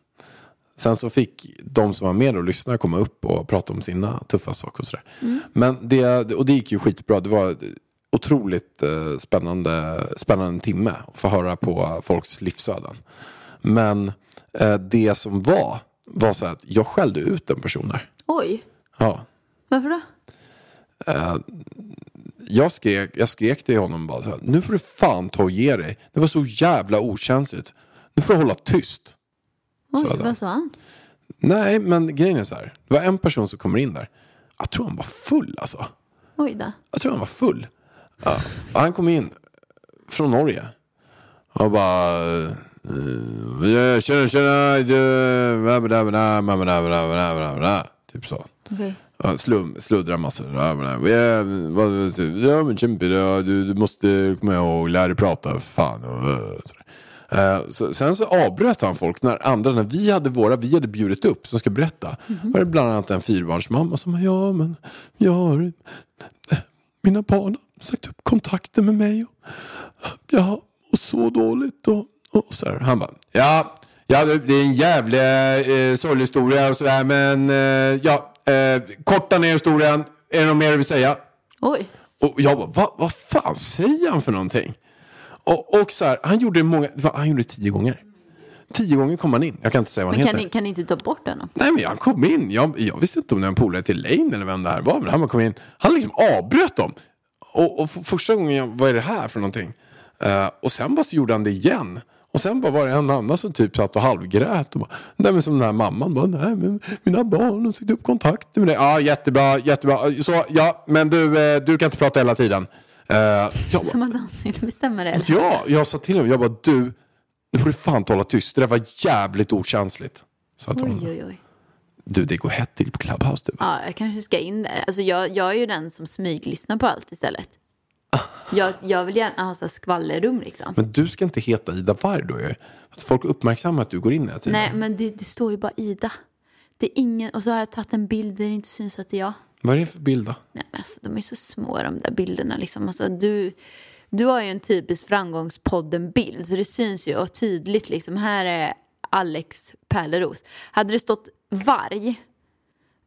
Sen så fick de som var med och lyssnade komma upp och prata om sina tuffa saker och sådär. Men det, och det gick ju skitbra. Det var otroligt eh, spännande, spännande timme att få höra på folks livsöden. Men eh, det som var, var så att jag skällde ut en person där. Oj, Ja. varför då? Jag skrek, jag skrek till honom bara så här, nu får du fan ta och ge dig. Det var så jävla okänsligt. Nu får du hålla tyst. Oj, han. vad sa han? Nej, men grejen är så här. Det var en person som kommer in där. Jag tror han var full alltså. Oj då. Jag tror han var full. Ja, han kom in från Norge. Och bara... Eh, tjena, tjena! Typ så. Sluddra massor. Du, måste komma ihåg, lära dig prata. Fan. Eh, eh, sen så avbröt han folk när andra, när vi hade våra, vi hade bjudit upp som ska berätta. Mm var det bland annat en fyrbarnsmamma som ja men jag har, mina barn har sagt upp kontakten med mig. Och, ja, och så dåligt. Och, och så här. Han bara, ja, ja det är en jävla eh, sorglig och sådär men eh, ja, eh, korta ner historien. Är det något mer du vill säga? Oj. Och jag bara, vad, fan säger han för någonting? Och, och så här, han gjorde många, han gjorde tio gånger. Tio gånger kom han in. Jag kan inte säga vad han Men heter. kan ni, kan ni inte ta bort den då? Nej men han kom in. Jag, jag visste inte om det var en polare till Lane eller vem det här var. Men han kom in. Han liksom avbröt dem. Och, och första gången jag, vad är det här för någonting? Eh, och sen bara så gjorde han det igen. Och sen bara var det en annan som typ satt och halvgrät. Och bara, nej men som den här mamman bara, nej men mina barn har sitter upp kontakt med dig. Ja jättebra, jättebra. Så ja, men du, eh, du kan inte prata hela tiden. Eh, jag Som att han skulle bestämma det. eller? Ja, jag sa till honom, jag bara du, nu får du fan hålla tyst. Det där var jävligt okänsligt. Jag till Oj, honom. oj, oj. Du, det går hett till på Clubhouse du. Ja, jag kanske ska in där. Alltså jag, jag är ju den som smyglyssnar på allt istället. Jag, jag vill gärna ha så här skvallerrum liksom. Men du ska inte heta Ida Warg då ju. Att folk uppmärksammar att du går in tiden. Nej, men det, det står ju bara Ida. Det är ingen, och så har jag tagit en bild där det inte syns att det är jag. Vad är det för bild då? Nej, men alltså, de är så små de där bilderna. Liksom. Alltså, du, du har ju en typisk framgångspodden-bild, så det syns ju och tydligt. Liksom. Här är Alex Pärleros. Hade det stått varg,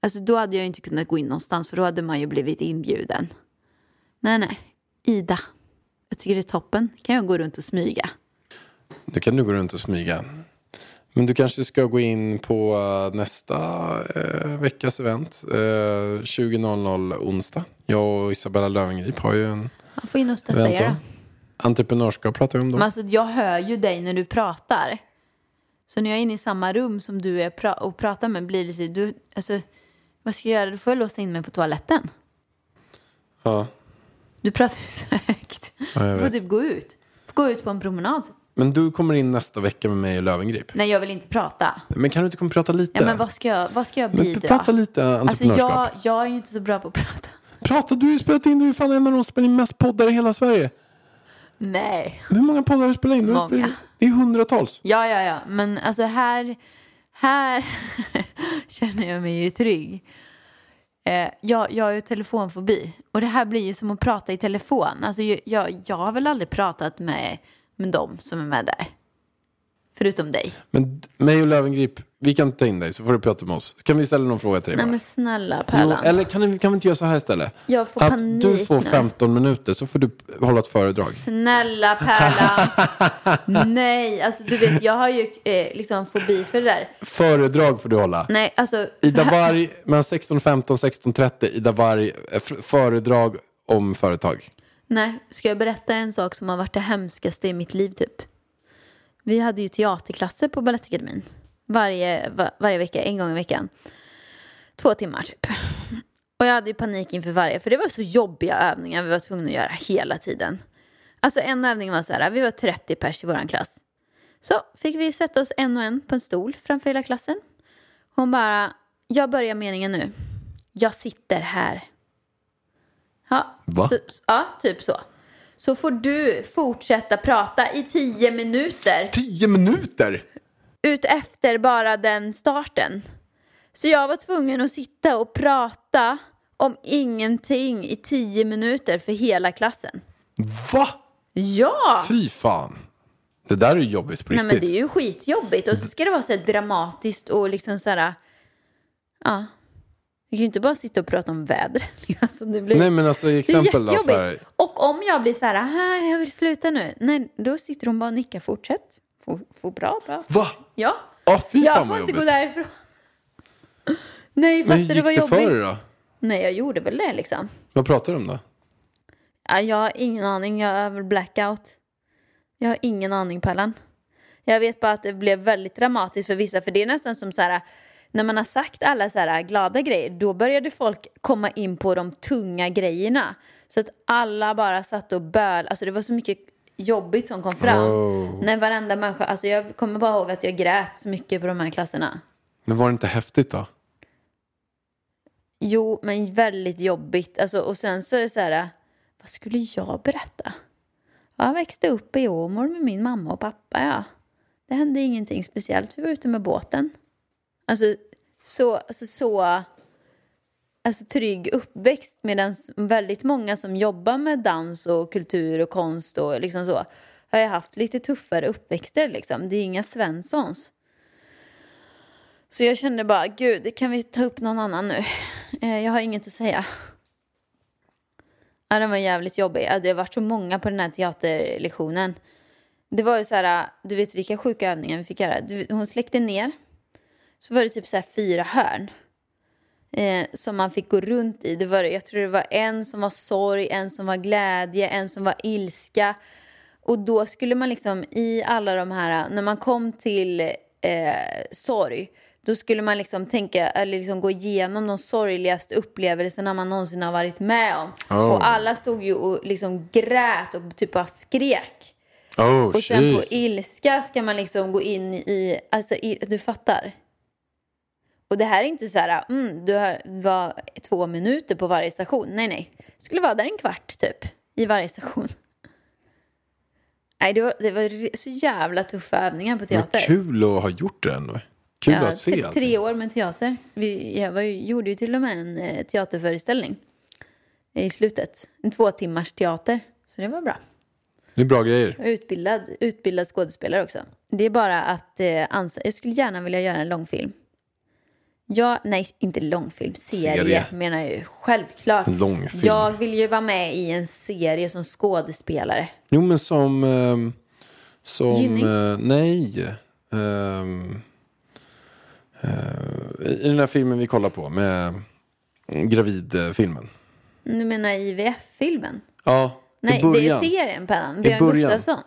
alltså, då hade jag inte kunnat gå in någonstans, för då hade man ju blivit inbjuden. Nej, nej. Ida. Jag tycker det är toppen. kan jag gå runt och smyga. Nu kan du gå runt och smyga. Men du kanske ska gå in på eh, nästa eh, veckas event. Eh, 20.00 onsdag. Jag och Isabella Löwengrip har ju en Man får in och stötta event er. Entreprenörskap pratar vi om då. Men alltså, jag hör ju dig när du pratar. Så när jag är inne i samma rum som du är pra- och pratar med blir det så, du, alltså, vad ska jag göra? Då får jag låsa in mig på toaletten. Ja, Du pratar ju så högt. Ja, jag du får typ gå ut. Får gå ut på en promenad. men du kommer in nästa vecka med mig och Löwengrip. Nej, jag vill inte prata. Men kan du inte komma och prata lite? Ja, men vad ska jag, vad ska jag Men bidra? prata lite alltså, entreprenörskap. jag, jag är ju inte så bra på att prata. Prata, du har ju spelat in, du är fan en av de som spelar in mest poddar i hela Sverige. Nej. Hur många poddar har du spelat in? Du Många. in- Det är hundratals. Ja, ja, ja. Men alltså här, här känner jag mig ju trygg. Eh, jag, jag har ju telefonfobi. Och det här blir ju som att prata i telefon. Alltså, jag, jag, har väl aldrig pratat med, med dem som är med där. Förutom dig. Men mig och Löwengrip, vi kan ta in dig så får du prata med oss. Kan vi ställa någon fråga till dig Nej bara? men snälla Jo, Pärlan. eller kan vi, kan vi inte göra så här istället? Jag får att panik du får nu. 15 minuter så får du hålla ett föredrag. Snälla Pärlan. Nej, alltså du vet jag har ju eh, liksom fobi för det där. Föredrag får du hålla. Nej, alltså. Ida Warg, mellan 16.15 och 16.30, Ida f- föredrag om företag. Nej, ska jag berätta en sak som har varit det hemskaste i mitt liv typ? Vi hade ju teaterklasser på Balettakademin. Varje, va, varje vecka, en gång i veckan. Två timmar typ. Och jag hade ju panik inför varje, för det var så jobbiga övningar vi var tvungna att göra hela tiden. Alltså en övning var så här, vi var 30 pers i våran klass. Så fick vi sätta oss en och en på en stol framför hela klassen. Hon bara, jag börjar meningen nu. Jag sitter här. Ja, Va? Så, ja, typ så. Så får du fortsätta prata i tio minuter 10 minuter! ut efter bara den starten. Så jag var tvungen att sitta och prata om ingenting i tio minuter för hela klassen. Va? Ja! Fy fan. Det där är ju jobbigt på Nej riktigt. men det är ju skitjobbigt och så ska det vara så här dramatiskt och liksom så här. Ja. Vi kan ju inte bara sitta och prata om vädret. Alltså, det blir... Nej men alltså i Det är exempel då så här. Och om jag blir så här, "Ah, jag vill sluta nu. Nej, då sitter hon bara och nickar, fortsätt. Får, får bra, bra. Va? Ja, Ja fy jag fan får inte jobbigt. gå därifrån. Nej, Men fattar du gick vad det jobbigt? för dig då? Nej, jag gjorde väl det liksom. Vad pratar du om då? Ja, jag har ingen aning, jag väl blackout. Jag har ingen aning, Pallan. Jag vet bara att det blev väldigt dramatiskt för vissa, för det är nästan som så här, när man har sagt alla så här glada grejer, då började folk komma in på de tunga grejerna. Så att alla bara satt och böl, alltså det var så mycket jobbigt som kom fram. Oh. När varenda människa, alltså jag kommer bara ihåg att jag grät så mycket på de här klasserna. Men var det inte häftigt då? Jo, men väldigt jobbigt. Alltså, och sen så är det så här, vad skulle jag berätta? Jag växte upp i Åmål med min mamma och pappa, ja. Det hände ingenting speciellt, vi var ute med båten. Alltså, så, alltså, så alltså, trygg uppväxt medan väldigt många som jobbar med dans och kultur och konst och liksom så har jag haft lite tuffare uppväxter liksom. Det är inga Svenssons. Så jag kände bara, gud, kan vi ta upp någon annan nu? Eh, jag har inget att säga. Ja, den var jävligt jobbig. Alltså, det har varit så många på den här teaterlektionen. Det var ju så här, du vet vilka sjuka övningar vi fick göra. Hon släckte ner. Så var det typ så här fyra hörn. Eh, som man fick gå runt i. Det var, jag tror det var en som var sorg, en som var glädje, en som var ilska. Och då skulle man liksom i alla de här, när man kom till eh, sorg, då skulle man liksom tänka, eller liksom gå igenom de sorgligaste upplevelserna man någonsin har varit med om. Oh. Och alla stod ju och liksom grät och typ bara skrek. Oh, Och sen Jesus. på ilska ska man liksom gå in i, alltså i, du fattar. Och det här är inte så här, mm, du har, var två minuter på varje station. Nej, nej. Du skulle vara där en kvart typ, i varje station. Nej, det var, det var så jävla tuffa övningar på Men teater. kul att ha gjort det ändå. Kul Ja, att se tre, allting. tre år med teater. Vi, jag var gjorde ju till och med en eh, teaterföreställning i slutet. En två timmars teater. Så det var bra. Det är bra grejer. Utbildad, utbildad skådespelare också. Det är bara att eh, anställa. Jag skulle gärna vilja göra en långfilm. Ja, nej, inte långfilm. Serie, Serie. menar jag ju. Självklart. Långfilm. Jag vill ju vara med i en serie som skådespelare. Jo, men som... ehm, som Gynning? eh, nej. Ehm, eh, I den här filmen vi kollar på med gravidfilmen. Du menar IVF-filmen? Ja, Nej, det är serien, Perran. I Björn. Gustafsson.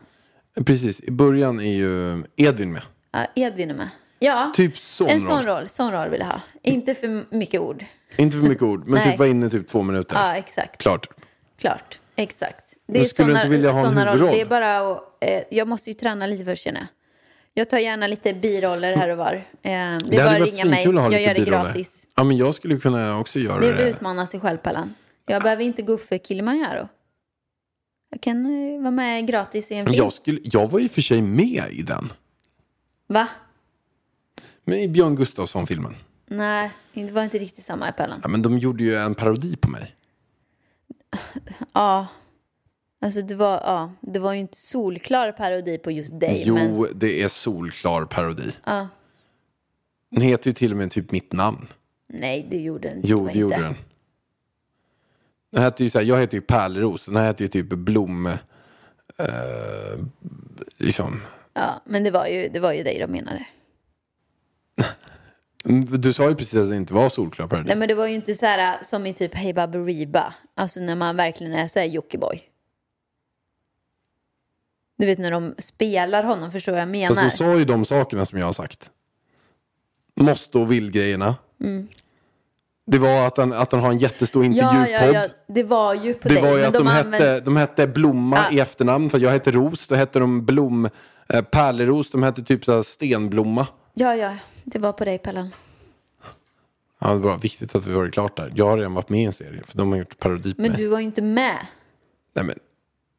Precis, i början är ju Edvin med. Ja, Edvin är med. Ja, Typ sån en sån roll. roll. Sån roll vill jag ha. Inte för mycket ord. Inte för mycket ord, men typ var inne typ två minuter. Ja, exakt. Klart. Klart, exakt. Det Men skulle du såna- inte vilja ha en huvudroll? Det är bara att, eh, jag måste ju träna lite först känner jag. Tar gärna lite biroller här och var. Eh, det är Det bara att ringa mig. svinkul att ha Jag lite gör det biroller. gratis. Ja, men jag skulle kunna också göra Det är det. att utmana sig själv, Pallan. Jag behöver inte gå upp för Kilimanjaro. Jag kan eh, vara med gratis i en film. jag, skulle, jag var i och för sig med i den. Va? Men i Björn Gustafsson-filmen. Nej, det var inte riktigt samma, Pallan. Ja, men de gjorde ju en parodi på mig. Ja. Alltså det var, ja, det var ju inte solklar parodi på just dig. Jo, Men, det är solklar parodi. ja. Den heter ju till och med typ mitt namn. Nej, det gjorde den Jo, det inte. gjorde den. Den hette ju så här, jag heter ju Pärleros, den här heter ju typ Blom... Eh, liksom. Ja, men det var ju, det var ju dig de menade. Du sa ju precis att det inte var solklar parodi. Nej men det var ju inte så här som i typ Hey Baberiba. Alltså när man verkligen är så här Jockiboi. Du vet när de spelar honom, förstår vad jag menar? Fast du sa ju de sakerna som jag har sagt. Måste och vill-grejerna. Det var att han, att han har en jättestor Mm. ja, intervjupodd. ja, ja, det var ju på Det dig. var ju att de, använder- hette, de hette Blomma Ja. i efternamn, för jag hette Ros. Då hette de Blom, eh, Pärleros, de hette typ så här Stenblomma. Ja, ja, det var på dig Pellan. Ja, det var viktigt att vi var klart där. Jag har redan varit med i en serie, för de har gjort parodi på Men mig. du var ju inte med. Nej, men,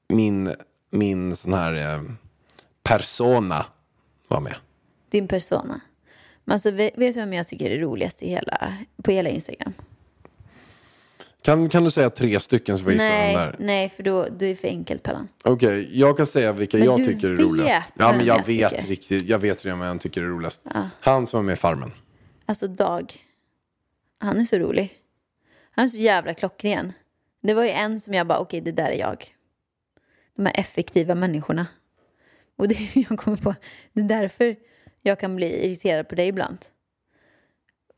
min, min sån här eh, persona var med. Din persona. Men alltså, vet vet du vem jag tycker är roligast i hela, på hela Instagram? Kan, kan du säga tre stycken så får jag gissa Nej, där? nej, för då, du är för enkelt Pellan. Okej, jag kan säga vilka Men jag tycker är roligast. Ja, vem men jag, jag vet tycker. riktigt. Jag vet redan vem jag tycker är roligast. Han som var med i Farmen. Alltså Dag. Han är så rolig. Han är så jävla klockren. Det var ju en som jag bara, okej det där är jag. De här effektiva människorna. Och det jag kommer på, det är därför jag kan bli irriterad på dig ibland.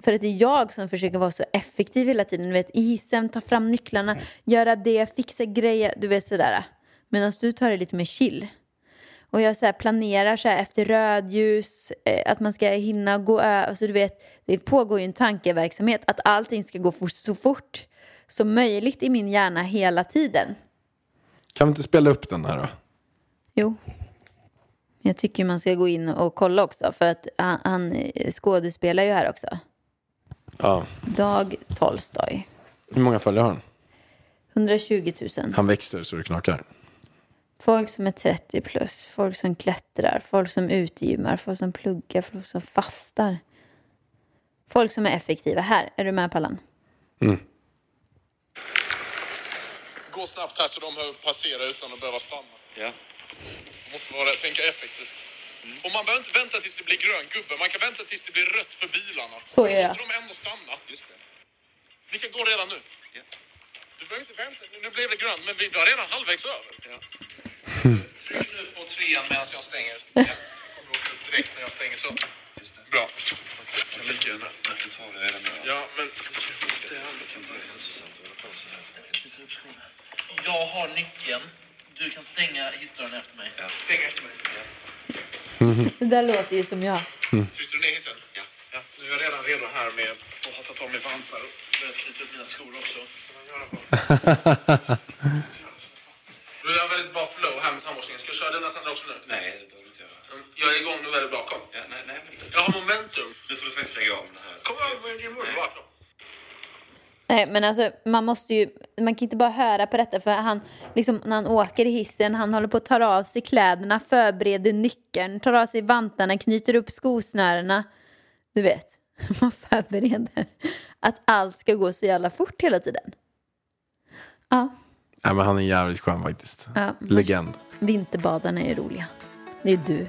För att det är jag som försöker vara så effektiv hela tiden. Du vet, i hissen, ta fram nycklarna, göra det, fixa grejer. Du vet sådär. Medan du tar det lite mer chill. Och jag så här planerar så här efter rödljus, eh, att man ska hinna gå över. Alltså du vet, det pågår ju en tankeverksamhet att allting ska gå for, så fort som möjligt i min hjärna hela tiden. Kan vi inte spela upp den här då? Jo. Jag tycker man ska gå in och kolla också för att han, han eh, skådespelar ju här också. Ja. Dag Tolstoj. Hur många följare har han? 120 000. Han växer så det knakar. Folk som är 30 plus, folk som klättrar, folk som utgymmar, folk som pluggar, folk som fastar. Folk som är effektiva. Här, är du med Pallan? Gå snabbt här så de behöver passera utan att behöva stanna. Ja. Måste vara, tänka effektivt. Och man behöver inte vänta tills det blir grön gubbe. Man kan vänta tills det blir rött för bilarna. Så Då gör jag. måste de ändå stanna. Just det. Ni kan gå redan nu. Ja. Du behöver inte vänta. Nu blev det grönt, men vi var redan halvvägs över. Ja. Tryck nu på trean medan jag stänger. Ja. Jag kommer åka upp direkt när jag stänger så. Just det. Bra. Kan lika gärna. Du tar det redan nu. Ja, men Det kan inte vara hälsosamt att hålla på så här. jag har nyckeln. Du kan stänga hissdörren efter mig. Ja, stäng efter mig. Det där låter ju som jag. Tryckte du ner hissen? Ja. ja. Nu är jag redan redo här med att ha tagit av mig vantar och knyta upp mina skor också. Du har väldigt bra flow här med tandborstningen. Ska jag köra denna tandborstning också nu? Nej, det behöver inte göra. Mm, Jag är igång nu väldigt bra. Kom. Ja, nej, nej. Jag har momentum. Nu får du faktiskt lägga av med det här. Kom över med din mun. Nej, men alltså man måste ju, man kan inte bara höra på detta för han, liksom när han åker i hissen, han håller på att ta av sig kläderna, förbereder nyckeln, tar av sig vantarna, knyter upp skosnörena. Du vet, man förbereder att allt ska gå så jävla fort hela tiden. Ja, Nej, men han är jävligt skön faktiskt. Ja. Legend. vinterbadarna är roliga. Det är du.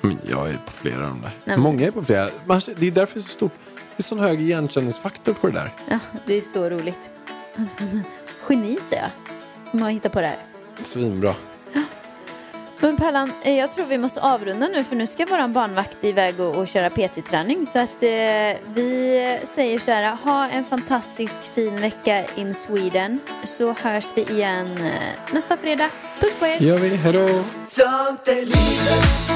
Men jag är på flera av de där. men- Många är på flera. Man, det är därför det är så stort. Det är sån hög igenkänningsfaktor på det där. Ja, det är så roligt. Alltså, geni säger jag, som har hittat på det här. Svinbra. Men Pallan, eh, jag tror vi måste avrunda nu för nu ska våran barnvakt iväg och, och köra PT-träning. Så att eh, vi säger så här, ha en fantastisk fin vecka in Sweden. Så hörs vi igen eh, nästa fredag. Puss på er! gör vi. Hejdå! Sånt är livet